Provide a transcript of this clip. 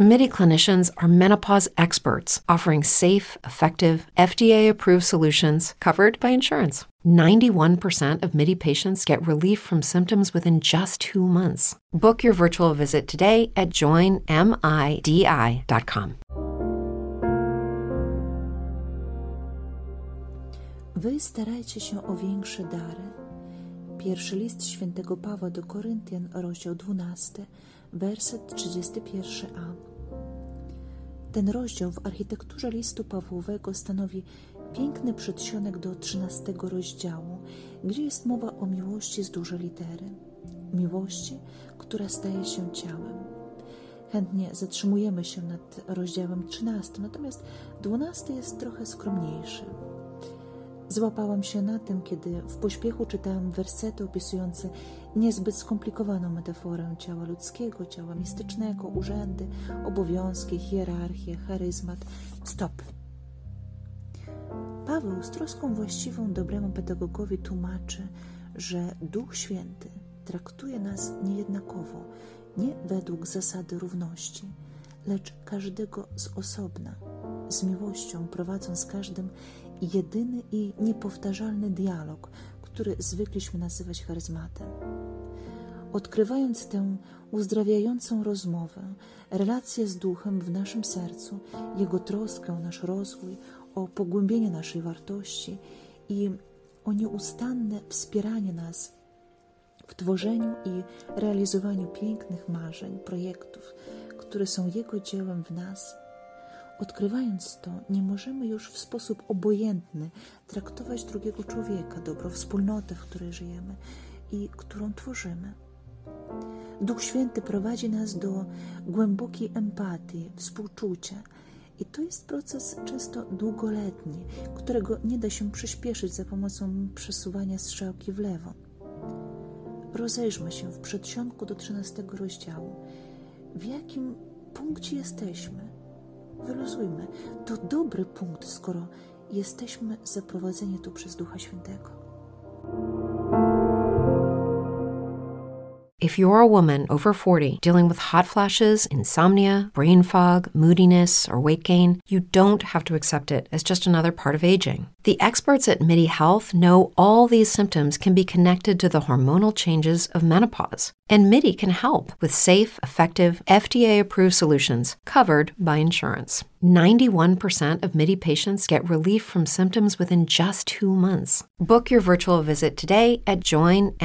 MIDI clinicians are menopause experts offering safe, effective, FDA approved solutions covered by insurance. 91% of MIDI patients get relief from symptoms within just two months. Book your virtual visit today at joinmidi.com. Wy starajcie się o większe dary. Pierwszy list świętego Pawła do Koryntian, rozdział 12, werset 31a. Ten rozdział w architekturze listu Pawłowego stanowi piękny przedsionek do 13 rozdziału, gdzie jest mowa o miłości z dużej litery. Miłości, która staje się ciałem. Chętnie zatrzymujemy się nad rozdziałem 13, natomiast 12 jest trochę skromniejszy. Złapałam się na tym, kiedy w pośpiechu czytałam wersety opisujące niezbyt skomplikowaną metaforę ciała ludzkiego, ciała mistycznego, urzędy, obowiązki, hierarchię, charyzmat. Stop! Paweł z troską właściwą dobremu pedagogowi tłumaczy, że Duch Święty traktuje nas niejednakowo, nie według zasady równości, lecz każdego z osobna, z miłością prowadząc każdym jedyny i niepowtarzalny dialog, który zwykliśmy nazywać charyzmatem. Odkrywając tę uzdrawiającą rozmowę, relację z duchem w naszym sercu, jego troskę o nasz rozwój, o pogłębienie naszej wartości i o nieustanne wspieranie nas w tworzeniu i realizowaniu pięknych marzeń, projektów, które są Jego dziełem w nas Odkrywając to, nie możemy już w sposób obojętny traktować drugiego człowieka, dobro wspólnotę, w której żyjemy i którą tworzymy. Duch Święty prowadzi nas do głębokiej empatii, współczucia. I to jest proces często długoletni, którego nie da się przyspieszyć za pomocą przesuwania strzałki w lewo. Rozejrzmy się w przedsionku do 13 rozdziału. W jakim punkcie jesteśmy? Wyluzujmy. To dobry punkt, skoro jesteśmy zaprowadzeni tu przez Ducha Świętego. If you're a woman over 40 dealing with hot flashes, insomnia, brain fog, moodiness, or weight gain, you don't have to accept it as just another part of aging. The experts at MIDI Health know all these symptoms can be connected to the hormonal changes of menopause, and MIDI can help with safe, effective, FDA approved solutions covered by insurance. 91% of MIDI patients get relief from symptoms within just two months. Book your virtual visit today at joinmidi.com.